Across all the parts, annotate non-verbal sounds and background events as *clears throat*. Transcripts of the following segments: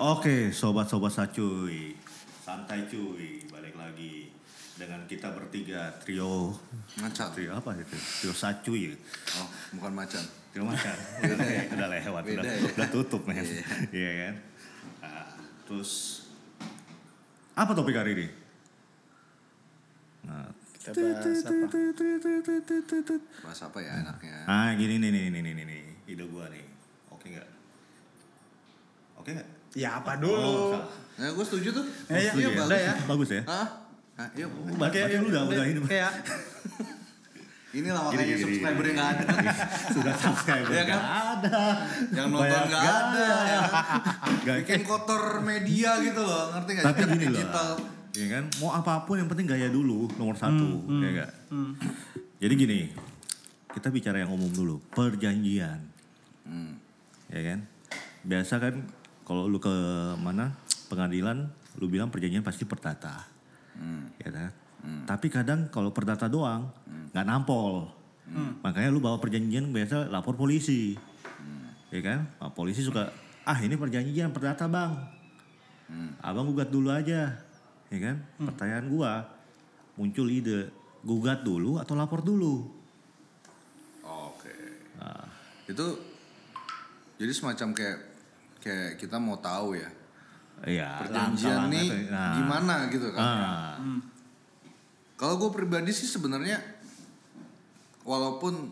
Oke, sobat-sobat sacuy, santai cuy, balik lagi dengan kita bertiga trio Macan. trio apa itu? Trio sacuy, ya? Oh, bukan macan. trio macan. udah, *laughs* le- udah lewat, Beda udah, ya? udah tutup men, Iya. iya kan? Nah, terus apa topik hari ini? Nah, Kita bahas apa? Bahas apa ya enaknya? ah gini nih nih nih nih nih, nih. ide gua nih, oke nggak? Oke nggak? Ya apa Oh, dulu? salah. Nah, gue setuju tuh. Eh, iya, Setuju udah ya. Bagus ya? Hah? Nah, iya. Berarti lu udah udah ini. Kayak *laughs* Inilah makanya gini, subscribernya nggak ada. *laughs* Sudah subscriber Iya kan? nggak ada. Yang nonton nggak ada. ya. Nggak, Bikin kotor media gitu loh, ngerti nggak? tapi gini loh. digital. Ya kan? Mau apa pun yang penting gaya dulu nomor satu, ya enggak? Jadi gini, kita bicara yang umum dulu, perjanjian, Hmm. ya kan? Biasa kan kalau lu ke mana? Pengadilan, lu bilang perjanjian pasti perdata, Hmm. ya kan? Tapi kadang kalau perdata doang nggak nampol, makanya lu bawa perjanjian biasa lapor polisi, ya kan? Nah, polisi suka ah ini perjanjian perdata bang, abang gugat dulu aja, ya kan? Pertanyaan gua muncul ide gugat dulu atau lapor dulu? Oke. Nah, Itu jadi semacam kayak kayak kita mau tahu ya Iya, perjanjian nih nah. gimana gitu kan. Ah, Kalau gue pribadi sih sebenarnya walaupun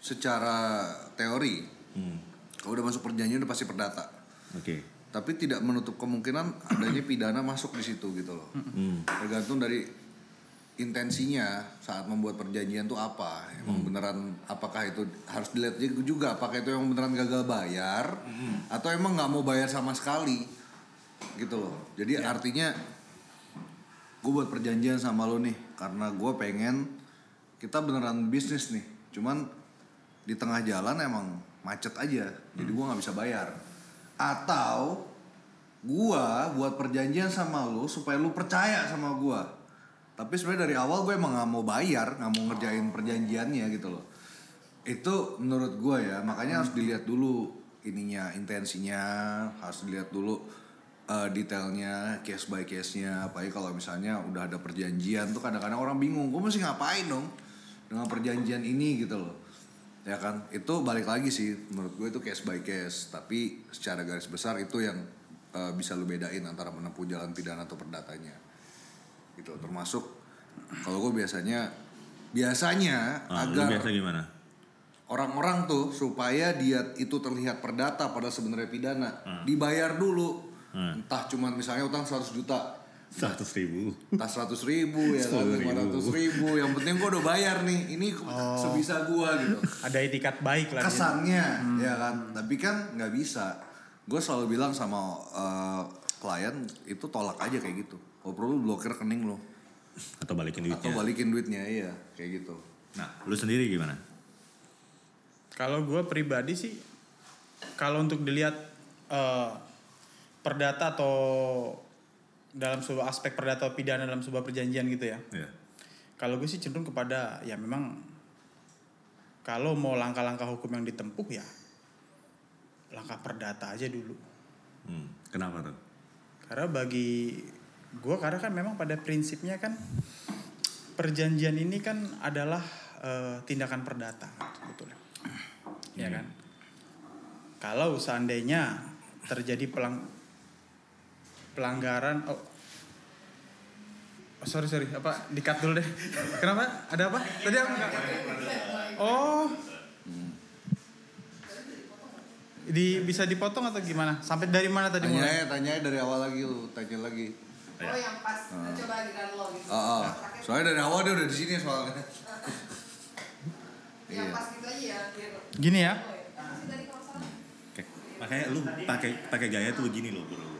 secara teori hmm, kalau udah masuk perjanjian udah pasti perdata. Oke. Tapi tidak menutup kemungkinan adanya pidana masuk di situ gitu loh. Hmm. Tergantung dari intensinya saat membuat perjanjian tuh apa. Emang beneran apakah itu harus dilihat juga apakah itu yang beneran gagal bayar atau emang nggak mau bayar sama sekali gitu loh. Jadi artinya gue buat perjanjian sama lo nih karena gue pengen kita beneran bisnis nih. Cuman di tengah jalan emang macet aja, jadi gue nggak bisa bayar. Atau gua buat perjanjian sama lu supaya lu percaya sama gua. Tapi sebenarnya dari awal gue emang nggak mau bayar, nggak mau ngerjain perjanjiannya gitu loh. Itu menurut gua ya, makanya harus dilihat dulu ininya, intensinya, harus dilihat dulu eh, detailnya, case by case-nya. Apalagi kalau misalnya udah ada perjanjian tuh kadang-kadang orang bingung, gue mesti ngapain dong dengan perjanjian ini? gitu loh. Ya kan? Itu balik lagi sih menurut gue itu case by case. Tapi secara garis besar itu yang eh, bisa lu bedain antara menempuh jalan pidana atau perdatanya gitu. Termasuk kalau gue biasanya biasanya lu agar biasa gimana? orang-orang tuh supaya dia itu terlihat perdata pada sebenarnya pidana dibayar dulu. Hmm. entah cuman misalnya utang 100 juta. Seratus ribu. tas seratus ribu ya kan lima ratus ribu. Yang penting gue udah bayar nih ini sebisa gue gitu. Ada etikat baik lah. kesannya ya kan. Tapi kan nggak bisa. Gue selalu bilang sama eh, klien itu tolak aja kayak gitu kalau perlu blokir rekening lo Atau balikin duitnya. atau balikin duitnya iya kayak gitu Nah, lu sendiri gimana? Kalau gue pribadi sih, kalau untuk dilihat eh, perdata atau dalam sebuah aspek perdata atau pidana dalam sebuah perjanjian gitu ya. Ya. Kalau gue sih cenderung kepada ya memang kalau mau langkah-langkah hukum yang ditempuh ya langkah perdata aja dulu. Hmm. Kenapa tuh? Karena bagi gue karena kan memang pada prinsipnya kan perjanjian ini kan adalah eh, tindakan perdata sebetulnya. Ya kan? Kalau seandainya terjadi pelang pelanggaran oh, oh, sorry sorry apa dikat dulu deh. *laughs* Kenapa? Ada apa? Tadi apa oh. Di bisa dipotong atau gimana? Sampai dari mana tadi tanya mulai? Ya tanya dari awal lagi lu tanya lagi Oh yang pas coba giliran lo gitu. ah ah. soalnya dari awal dia udah di sini soalnya *laughs* Yang iya pas gitu aja ya. biar- gini ya? Oke. Makanya lu pakai pakai gaya tuh begini loh, bro.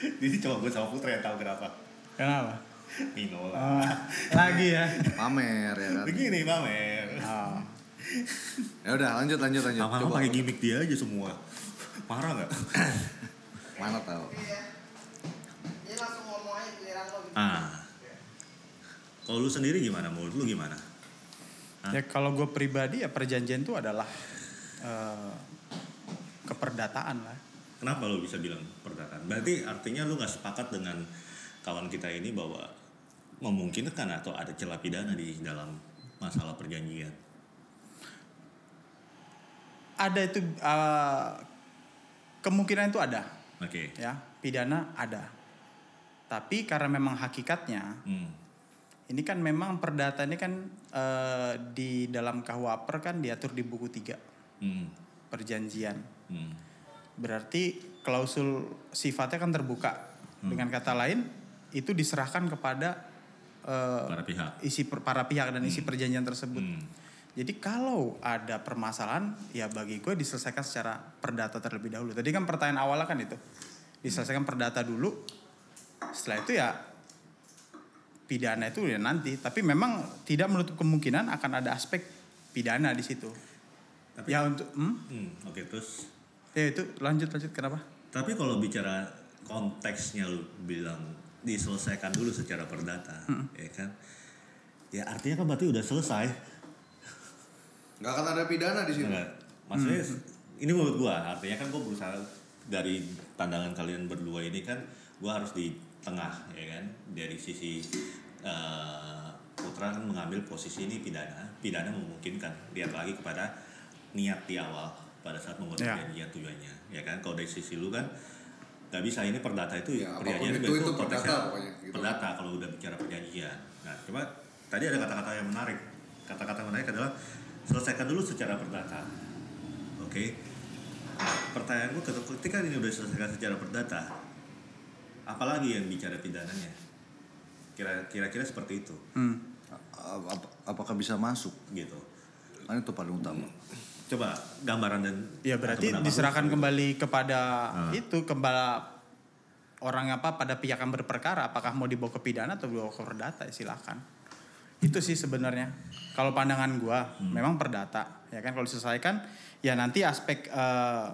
Jadi coba gue sama Putra yang tahu kenapa. kenapa Nino lah. Oh, lagi ya *laughs* pamer ya kan Begini, Mamer. oh. ya udah lanjut lanjut lanjut Lama-lama pakai gimmick dia aja semua. Marah nggak? *laughs* mana tahu Iya. Jadi langsung ngomong aja giliran lo gitu. Ah. Kalau lu sendiri gimana? Menurut lu gimana? Hah? ya kalau gue pribadi ya perjanjian itu adalah eh, ke- keperdataan lah. Kenapa lu bisa bilang perdataan? Berarti artinya lu nggak sepakat dengan kawan kita ini bahwa memungkinkan atau ada celah pidana di dalam masalah perjanjian. Ada itu eh, kemungkinan itu ada, Oke. ya pidana ada. Tapi karena memang hakikatnya Hmm. ini kan memang perdata ini kan eh, di dalam KUHP kan diatur di buku 3 Hmm. perjanjian. Hmm. Berarti klausul sifatnya kan terbuka. Dengan kata lain itu diserahkan kepada eh, Para pihak. isi per- para pihak dan isi perjanjian tersebut. Hmm. Jadi kalau ada permasalahan ya bagi gue diselesaikan secara perdata terlebih dahulu. Tadi kan pertanyaan awalnya kan itu diselesaikan perdata dulu. Setelah itu ya pidana itu ya nanti. Tapi memang tidak menutup kemungkinan akan ada aspek pidana di situ. Tapi- ya untuk hmm? Hmm, Oke terus. ya itu lanjut lanjut kenapa? Tapi kalau bicara konteksnya lu bilang diselesaikan dulu secara perdata, ya kan? Ya artinya kan berarti udah selesai. Nggak akan ada pidana di sini. Enggak. Maksudnya ini menurut gua artinya kan gua berusaha dari pandangan kalian berdua ini kan gua harus di tengah ya kan dari sisi eh, Putra kan mengambil posisi ini pidana pidana memungkinkan lihat lagi kepada niat di awal pada saat membuat Ya. perjanjian tujuannya ya kan kalau dari sisi lu kan nggak bisa ini perdata itu Ya, perjanjian itu, itu konteksnya perdata pokoknya, gitu. perdata kalau udah bicara perjanjian nah coba tadi ada kata-kata yang menarik kata-kata menarik adalah selesaikan dulu secara perdata oke Nah, pertanyaan gue ketika ini udah diselesaikan secara perdata apalagi yang bicara pidananya kira kira-kira seperti itu Hmm. Ap- ap- apakah bisa masuk? gitu Kan itu paling utama. coba gambaran dan Ya berarti diserahkan kembali kepada Ah. itu kembali orang apa pada pihak yang berperkara apakah mau dibawa ke pidana atau dibawa ke perdata ya silakan. Itu sih sebenarnya. Kalau pandangan gua Hmm. memang perdata ya kan? Kalau diselesaikan ya nanti aspek eh,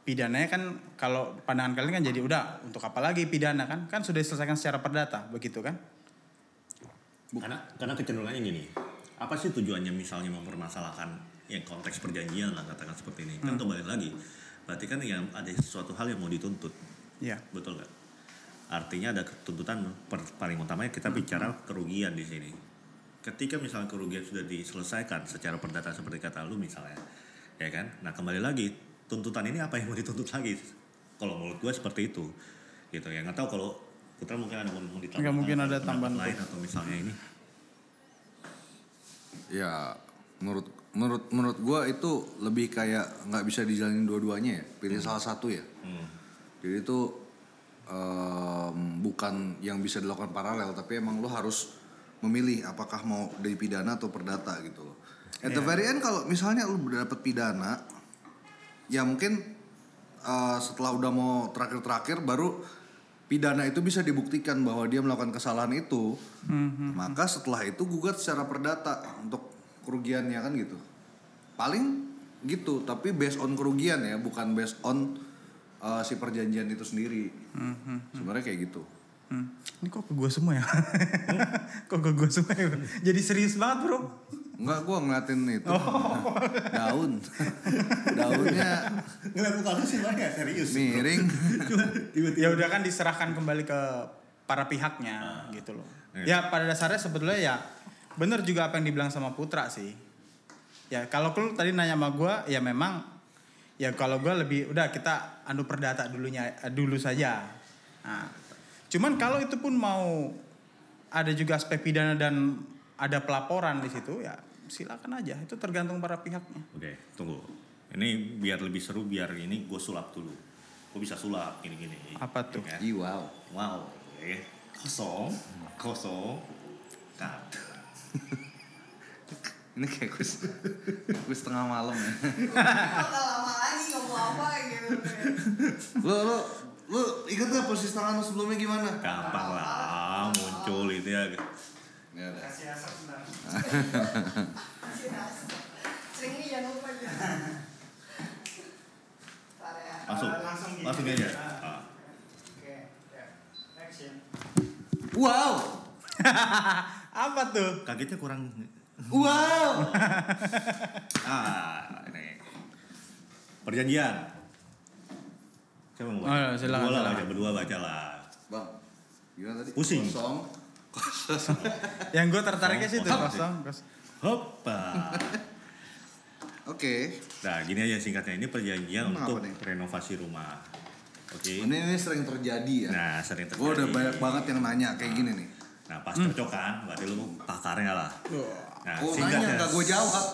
pidananya kan kalau pandangan kalian kan jadi udah untuk apa lagi pidana? Kan? Kan sudah diselesaikan secara perdata begitu kan? karena karena kecenderungannya gini apa sih tujuannya misalnya mempermasalahkan yang konteks perjanjian lah katakan seperti ini? Kan kembali lagi berarti kan yang ada sesuatu hal yang mau dituntut. Iya. betul nggak? Artinya ada tuntutan paling utamanya kita bicara kerugian di sini ketika misalnya kerugian sudah diselesaikan secara perdata seperti kata lu misalnya ya kan nah kembali lagi tuntutan ini apa yang mau dituntut lagi kalau menurut gue seperti itu gitu ya nggak tahu kalau Putra mungkin ada mau Nggak mungkin ada tambahan lain atau misalnya ini Ya menurut menurut menurut gua itu lebih kayak nggak bisa dijalanin dua-duanya ya. Pilih salah satu ya. Hmm. Jadi itu em, bukan yang bisa dilakukan paralel tapi emang lo harus memilih apakah mau dari pidana atau perdata gitu loh. At the very end kalau misalnya udah dapet pidana ya mungkin eh, setelah udah mau terakhir-terakhir baru pidana itu bisa dibuktikan bahwa dia melakukan kesalahan itu. Maka setelah itu gugat secara perdata untuk kerugiannya kan gitu. Paling gitu, tapi based on kerugian ya, bukan based on uh, si perjanjian itu sendiri. Sebenarnya kayak gitu. Hmm. Ini kok ke gue semua ya? *laughs* kok ke gue semua ya? Jadi serius banget bro. Enggak, gua ngeliatin itu. *laughs* Daun. *laughs* Daunnya ngeliat muka lu sih banyak serius miring. ya udah kan diserahkan kembali ke para pihaknya gitu loh. Ya pada dasarnya sebetulnya ya bener juga apa yang dibilang sama Putra sih. Ya kalau lu tadi nanya sama gue ya memang ya kalau gue lebih udah kita anu perdata dulunya dulu saja. Nah, cuman kalau itu pun mau ada juga aspek pidana dan ada pelaporan di situ ya silakan aja itu tergantung para pihaknya. Oke, tunggu. Ini biar lebih seru, biar ini gue sulap dulu. Gue bisa sulap gini-gini. Apa tuh? Ya kan? Ih, wow. Wow. Oke. Kosong. Kosong. Cut. *laughs* Ini kayak gue, *laughs* gue setengah malam ya. Bakal lama lagi ngomong apa gitu. Lo, lo, lo ingat gak posisi tangan lo sebelumnya gimana? Gampang lah, muncul itu ya. Ya udah. Kasih asap sebentar. *laughs* Sering nih jangan lupa gitu. Ntar ya. Langsung. Langsung aja. Ah. Oke, ya. Action. Wow. *laughs* Apa tuh? Kagetnya kurang. Wow. *laughs* Ah, ini. Perjanjian. Siapa mau Oh, baca? ya, silakan, Berdua lah baca, berdua baca lah. Bang, gimana tadi? Pusing. Kosong. Kosong. *laughs* Yang gue tertariknya sih itu Kosong. kosong. Hoppa. *laughs* Oke. Nah, gini aja singkatnya ini perjanjian Emang untuk renovasi rumah. Oke. Ini, ini sering terjadi ya. Nah, sering terjadi. Gue udah banyak banget yang nanya kayak gini nih. Nah, pas cocok kan, berarti lu pakarnya lah. Nah, Oh singkatnya. nanya nggak gue jawab.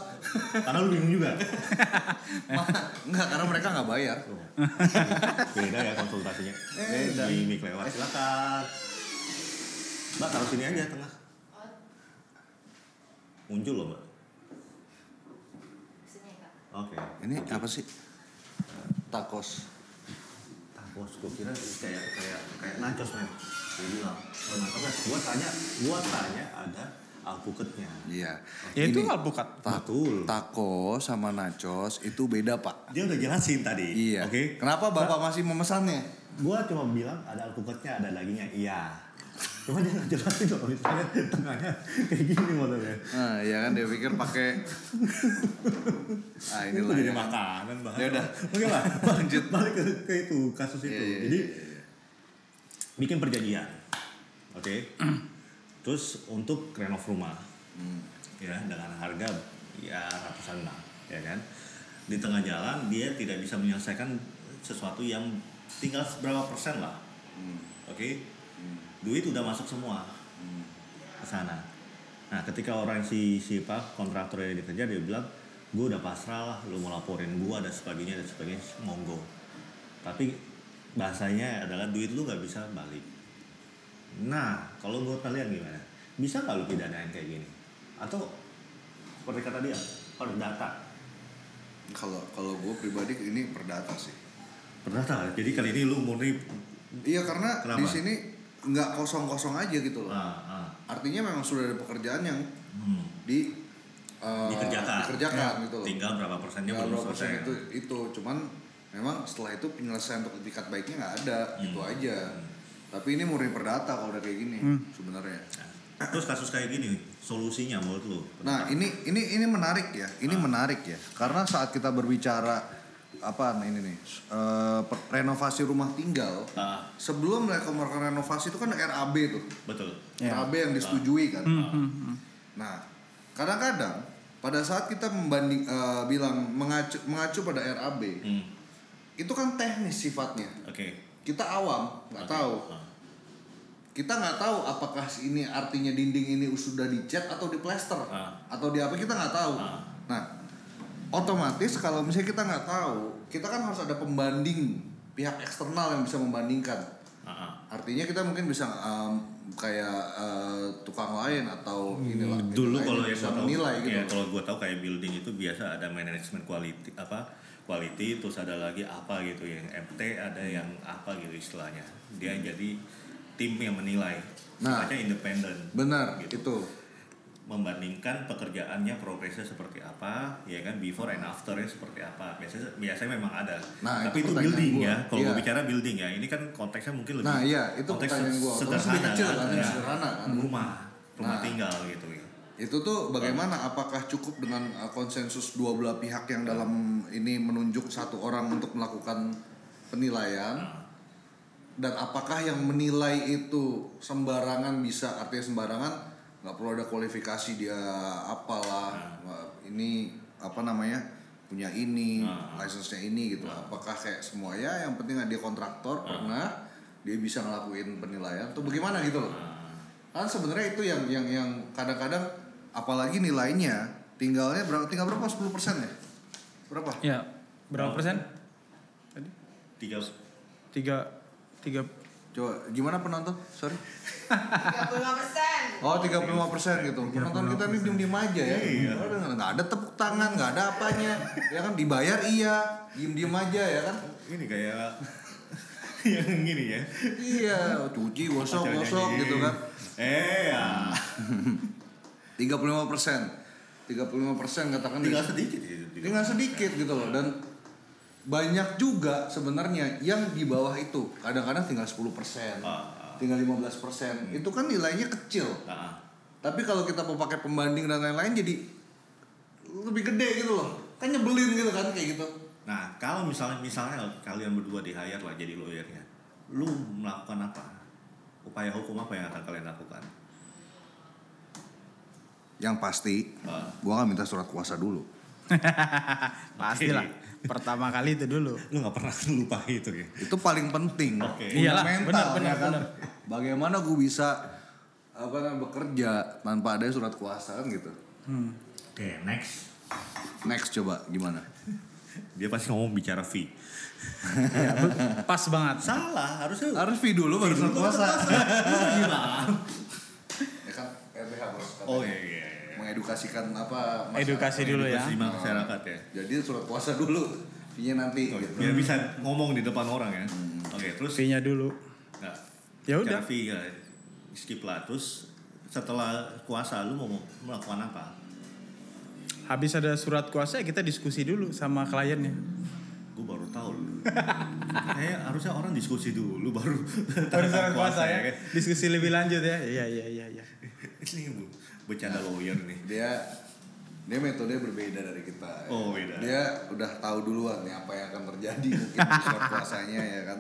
Karena lu bingung juga. *laughs* Enggak, karena mereka nggak bayar. Beda ya konsultasinya. Eh, di mic lewat. Silakan. Mbak, taruh sini aja tengah. Muncul loh, Mbak. Oke. Ini apa sih? Takos. Tacos, gue kira kayak kayak kayak nachos men. Dia bilang, oh, nachos. Gua tanya, gua tanya ada alpukatnya. Iya. Ya itu alpukat. ta- Betul. Taco sama nachos itu beda pak. Dia udah jelasin tadi. Iya. Oke. Kenapa bapak masih memesannya? Gua cuma bilang ada alpukatnya, ada dagingnya. Iya. Cuma dia nggak jelasin kalau misalnya tengahnya kayak gini modelnya. Nah, ya kan dia pikir pakai. ah Ini inilah jadi ya. makanan bahas. Ya udah. Oke lah. *laughs* Lanjut balik ke, ke itu kasus itu. Iya, iya, Jadi iya, iya. bikin perjanjian. Oke. Terus untuk renov rumah. Hmm. Ya dengan harga ya ratusan lah, ya kan. Di tengah jalan dia tidak bisa menyelesaikan sesuatu yang tinggal berapa persen lah. Hmm. Oke. Duit udah masuk semua Hmm. ke sana. Nah, ketika orang si si Pak kontraktor yang dikerja dia bilang, gue udah pasrah lah, lu mau laporin gua dan sebagainya dan sebagainya, monggo. Tapi bahasanya adalah duit lu nggak bisa balik. Nah, kalau menurut kalian gimana? Bisa nggak lu pidanain kayak gini? Atau seperti kata dia, perdata. Kalau kalau gue pribadi ini perdata sih. Perdata. Jadi kali ini lu murni Iya karena Kenapa? di sini nggak kosong-kosong aja gitu loh. ah, ah, Artinya memang sudah ada pekerjaan yang hmm, di eh, dikerjakan. dikerjakan gitu loh. Tinggal berapa persennya Tinggal belum berapa persen itu itu cuman memang setelah itu penyelesaian untuk etikat baiknya nggak ada Hmm. itu aja. Tapi ini murni perdata kalau udah kayak gini sebenarnya. Nah, terus kasus kayak gini, solusinya menurut lu? Nah ini ini ini menarik ya, ini Ah. menarik ya, karena saat kita berbicara apa ini nih eh, per- renovasi rumah tinggal, Ah, sebelum mereka melakukan renovasi itu kan RAB tuh, betul. Ya. RAB yang disetujui kan. Hmm, hmm, hmm. Nah kadang-kadang pada saat kita membanding eh, bilang mengacu mengacu pada RAB, Hmm, itu kan teknis sifatnya. Oke. Kita awam nggak tahu, Ah, kita nggak tahu apakah ini artinya dinding ini sudah dicat atau diplester Ah. atau di apa kita nggak tahu. Ah. Nah, otomatis kalau misalnya kita nggak tahu, kita kan harus ada pembanding pihak eksternal yang bisa membandingkan. ah, ah. Artinya kita mungkin bisa em, kayak eh, tukang lain atau inilah gitu Dulu kalau yang bisa gua tahu, menilai gitu. ya, kalau gua tahu kayak building itu biasa ada manajemen quality apa quality terus ada lagi apa gitu yang MT ada yang apa gitu istilahnya. Dia jadi tim yang menilai. Nah. Sifatnya independen. Benar, Gitu. itu. membandingkan pekerjaannya progresnya seperti apa ya kan before and afternya seperti apa biasanya biasanya memang ada Nah, tapi itu itu, building gua. ya kalau Iya. gue bicara building ya ini kan konteksnya mungkin lebih Nah, iya, itu konteks pertanyaan sederhana kecil kan, ya. sederhana kan. rumah rumah Nah. tinggal gitu ya Itu tuh bagaimana? Apakah cukup dengan uh, konsensus dua belah pihak yang dalam ini menunjuk satu orang untuk melakukan penilaian? Dan apakah yang menilai itu sembarangan bisa artinya sembarangan nggak perlu ada kualifikasi dia apalah uh, ini apa namanya punya ini Nah. license-nya ini gitu. Apakah kayak semua? Ya yang penting dia kontraktor pernah dia bisa ngelakuin penilaian. Tuh bagaimana gitu loh? Kan sebenarnya itu yang yang yang kadang-kadang apalagi nilainya tinggalnya berapa tinggal berapa 10% ya berapa Ya, berapa persen? Tadi? tiga Tiga, tiga, coba gimana penonton sorry 35 persen. Oh 35 persen gitu. Penonton kita nih diem diem aja ya. Iya. Nggak ada tepuk tangan, nggak ada apanya. Ya kan dibayar iya, diem diem aja ya kan. ini kayak *laughs* yang gini ya Iya, cuci gosok gosok gitu kan. eh ya *laughs* 35 persen, 35 persen katakan tinggal deh. sedikit gitu tinggal sedikit gitu loh dan banyak juga sebenarnya yang di bawah itu kadang-kadang tinggal 10 persen, Ah, ah. tinggal 15 persen. Itu kan nilainya kecil. Ah, ah. Tapi kalau kita mau pakai pembanding dan lain-lain jadi lebih gede gitu loh. Kan nyebelin gitu kan kayak gitu. Nah, kalau misalnya misalnya kalian berdua di hire lah jadi lawyernya, lu melakukan apa? Upaya hukum apa yang akan kalian lakukan? Yang pasti, Ah. gua akan minta surat kuasa dulu. *laughs* Pastilah. Oke. Pertama kali itu dulu. Lu nggak pernah lupa itu ya? Itu paling penting. Oke. Iyalah, benar, benar, ya kan? benar. Bagaimana gue bisa apa namanya bekerja tanpa ada surat kuasa kan gitu. Oke, next. Next coba gimana? Dia pasti ngomong bicara fee. Ya, be- pas banget. Salah, harusnya Harus fee dulu baru surat kuasa. gimana? ya kan RBH bos. katanya. Oh iya iya. Iya. Mengedukasikan apa? masyarakat. Edukasi dulu ya. Edukasi masyarakat ya. Jadi surat kuasa dulu. Fee-nya nanti Oh, gitu. Biar bisa ngomong di depan orang ya. Oke, terus Fee-nya dulu. Nggak. Ya udah. fee ya, skip lah. Terus setelah kuasa lu mau melakukan apa? Habis ada surat kuasa ya kita diskusi dulu sama kliennya. Gue baru tahu. Kayak *laughs* harusnya orang diskusi dulu baru Baru surat kuasa ya. kan. Diskusi lebih lanjut ya. Iya iya iya iya. *laughs* Ini bu, bercanda lawyer nih. Dia dia metode berbeda dari kita. ya. Oh, beda. Dia udah tahu duluan nih apa yang akan terjadi mungkin di surat *laughs* kuasanya ya kan.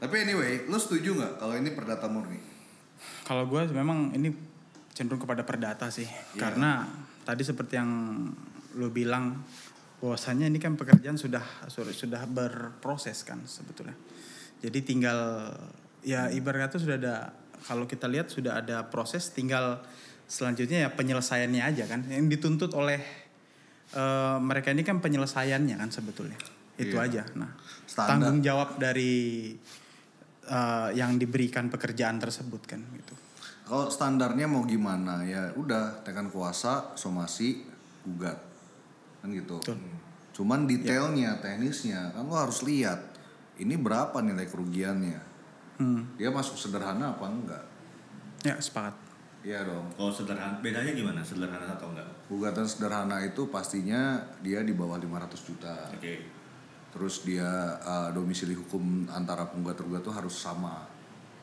Tapi anyway, lu setuju nggak kalau ini perdata murni? Kalau gue memang ini cenderung kepada perdata sih. Iya. Karena tadi seperti yang lu bilang bahwasannya ini kan pekerjaan sudah sudah, sudah berproses kan sebetulnya. Jadi tinggal ya ibarat kata sudah ada kalau kita lihat sudah ada proses tinggal selanjutnya ya penyelesaiannya aja kan yang dituntut oleh eh, mereka ini kan penyelesaiannya kan sebetulnya. Itu Iya. aja. Nah, Standar. tanggung jawab dari eh, yang diberikan pekerjaan tersebut kan gitu. Kalau standarnya mau gimana ya udah tekan kuasa, somasi, gugat kan gitu. Betul. Cuman detailnya, teknisnya kan lo harus lihat ini berapa nilai kerugiannya. Hmm. Dia masuk sederhana apa enggak? Ya sepakat. Iya dong. Kalau sederhana, bedanya gimana? Sederhana atau enggak? Gugatan sederhana itu pastinya dia di bawah 500 juta. Oke. Terus dia uh, domisili hukum antara penggugat tergugat tuh harus sama.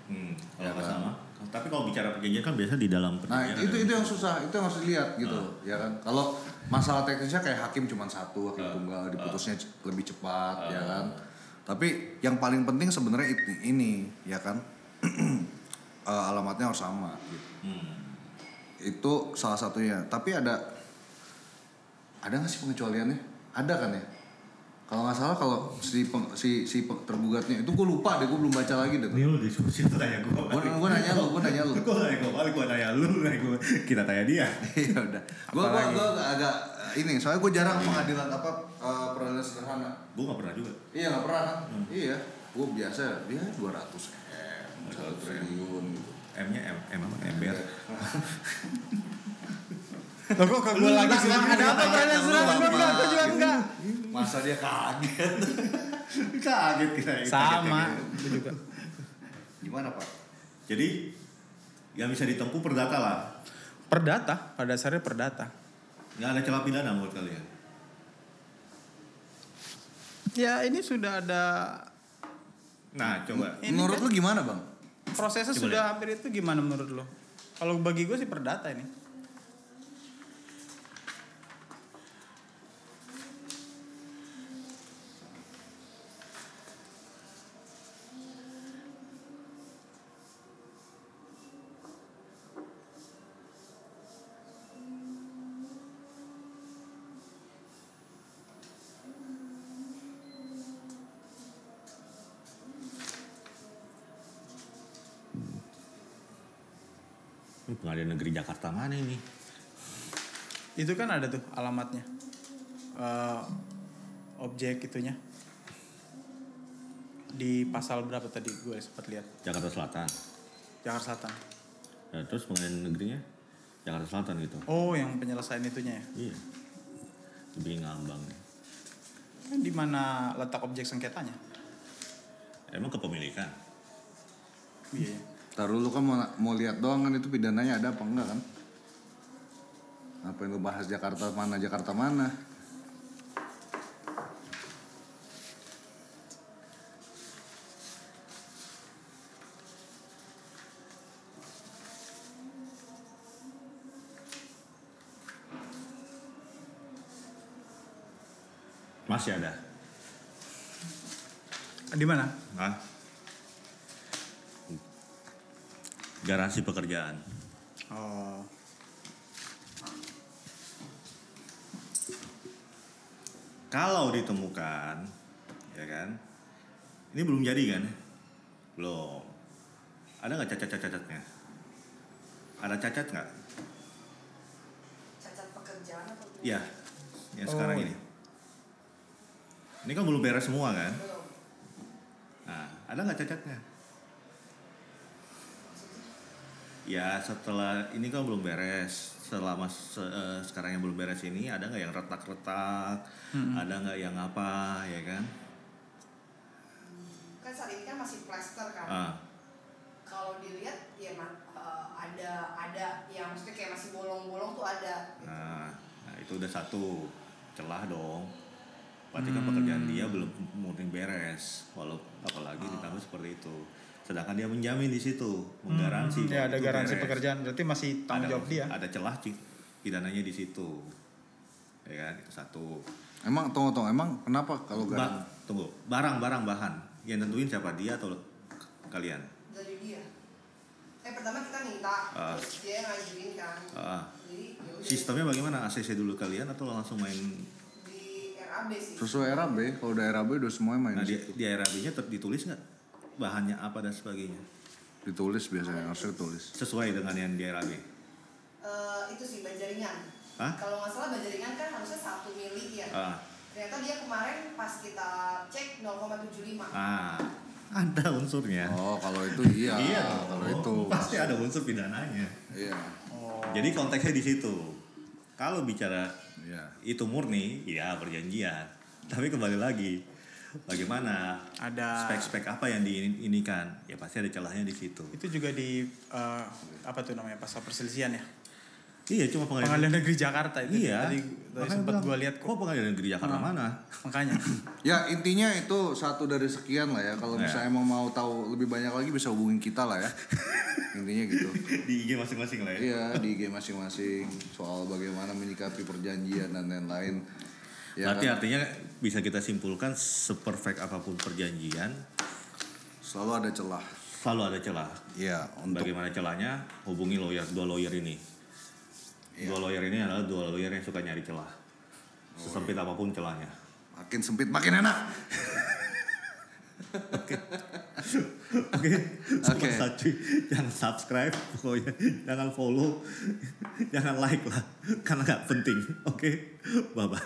Hmm, kalau Ya kan? sama. Tapi kalau bicara perjanjian kan biasa di dalam Nah itu itu yang susah, itu yang harus dilihat gitu, ya kan. Kalau masalah teknisnya kayak hakim cuma satu, hakim tunggal diputusnya c- lebih cepat, ya kan. Tapi yang paling penting sebenarnya itu ini, ya kan. *clears throat* Eh, alamatnya harus sama gitu. Hmm. Itu salah satunya. Tapi ada ada nggak sih pengecualiannya? Ada kan ya? Kalau nggak salah kalau si peng- si si peng- tergugatnya itu gue lupa deh, gue belum baca lagi deh. Ini lu diskusi tuh tanya gue. Gue gue nanya lu, gue nanya lu. *laughs* Gue nanya gue balik, gue nanya lu, nanya gue. Kita tanya dia. Iya udah. Gue gue agak ini soalnya gue jarang pengadilan apa eh, peradilan sederhana. Gue gak pernah juga. Iya nggak pernah kan? Iya. Gue biasa dia 200 m, satu triliun gitu. M-nya M, M apa? Ember. Loh kok gue lagi sih? Ada apa surat? Enggak, enggak, gue juga enggak. Masa dia kaget? *laughs* Kaget kita. Sama, gue juga. Gimana pak? Jadi yang bisa ditempuh perdata lah. Perdata, pada dasarnya perdata. Nggak ada celah pidana menurut kalian. Ya ini sudah ada Nah, coba. Ini Menurut kan- lu gimana bang? prosesnya Coba sudah hampir itu gimana menurut lo? Kalau bagi gue sih perdata ini. Ini pengadilan negeri Jakarta mana ini? Itu kan ada tuh alamatnya. Eh, objek itunya. Di pasal berapa tadi gue sempat lihat? Jakarta Selatan. Jakarta Selatan. Nah, terus pengadilan negerinya Jakarta Selatan gitu. Oh, yang penyelesaian itunya ya. Iya. Lebih ngambang. Kan di mana letak objek sengketanya? Emang kepemilikan. Iya. Taruh lu kan mau, mau lihat doang kan itu pidananya ada apa enggak kan? Apa yang lu bahas Jakarta mana Jakarta mana? masih ada. Di mana? Hah? Garansi pekerjaan. Oh. Kalau ditemukan, ya kan? Ini belum jadi kan? Belum. Ada nggak cacat-cacatnya? Ada cacat nggak? Cacat pekerjaan atau Iya. Yang sekarang Oh. ini. Ini kan belum beres semua kan? belum? Nah, ada nggak cacatnya? Ya setelah ini kan belum beres. Selama se- eh, sekarang yang belum beres ini ada nggak yang retak-retak? Ada nggak yang apa ya kan? Kan saat ini kan masih plaster kan. Ah, Kalau dilihat ya eh, ada ada yang maksudnya kayak masih bolong-bolong tuh ada. gitu. nah, nah, itu udah satu celah dong. Berarti kan pekerjaan dia belum murni beres. Walau apalagi ditambah seperti itu. Sedangkan dia menjamin di situ, menggaransi. Ya bahwa ada garansi beres. pekerjaan berarti masih tanggung ada, jawab dia. Ada celah cik, pidananya di situ. Ya kan, itu satu. Emang tunggu tunggu emang kenapa kalau Ba- tunggu, barang-barang bahan yang tentuin siapa dia atau kalian? Dari dia. Eh pertama kita minta, Ah. terus dia yang ngajuin kan. Ah, Jadi ya sistemnya bagaimana? ACC dulu kalian atau langsung main? di RAB sih. Sesuai RAB, kalau udah RAB udah semuanya main Nah di di, situ. di RAB-nya ditulis nggak bahannya apa dan sebagainya? Ditulis biasanya harusnya tulis. Sesuai dengan yang di RAB. Eh, itu sih banjaringan. Hah? Kalau nggak salah banjaringan kan harusnya satu mili ya. Ah, Ternyata dia kemarin pas kita cek 0,75. ah, ada unsurnya. Oh kalau itu iya. dong. *laughs* kalau itu. pasti ada unsur pidananya. Iya. Oh. Jadi konteksnya di situ. Kalau bicara Iya. itu murni, ya perjanjian. Tapi kembali lagi, bagaimana Ada spek-spek apa yang diinikan? Ya pasti ada celahnya di situ. itu juga di eh, apa tuh namanya pasal perselisihan ya. Iya, cuma pengadilan. Pengadilan Negeri Jakarta itu. Iya. Tadi, tadi sempat gua lihat kok. Kok pengadilan negeri Jakarta Ah. mana? Makanya. *laughs* Ya intinya itu satu dari sekian lah ya. Kalau Ya. misalnya emang mau tahu lebih banyak lagi bisa hubungin kita lah ya. *laughs* intinya gitu. di IG masing-masing lah ya. Iya di IG masing-masing soal bagaimana menyikapi perjanjian dan lain-lain. Ya Berarti kan? artinya bisa kita simpulkan seperfect apa pun perjanjian selalu ada celah. selalu ada celah. Iya untuk Bagaimana celahnya? Hubungi lawyer dua lawyer ini. Iya. Dua lawyer ini adalah dua lawyer yang suka nyari celah. Sesempit apa pun celahnya. makin sempit makin enak. Oke. Oke. Satu, jangan subscribe, pokoknya jangan follow, *laughs* jangan like lah, karena nggak penting. Oke, bye bye.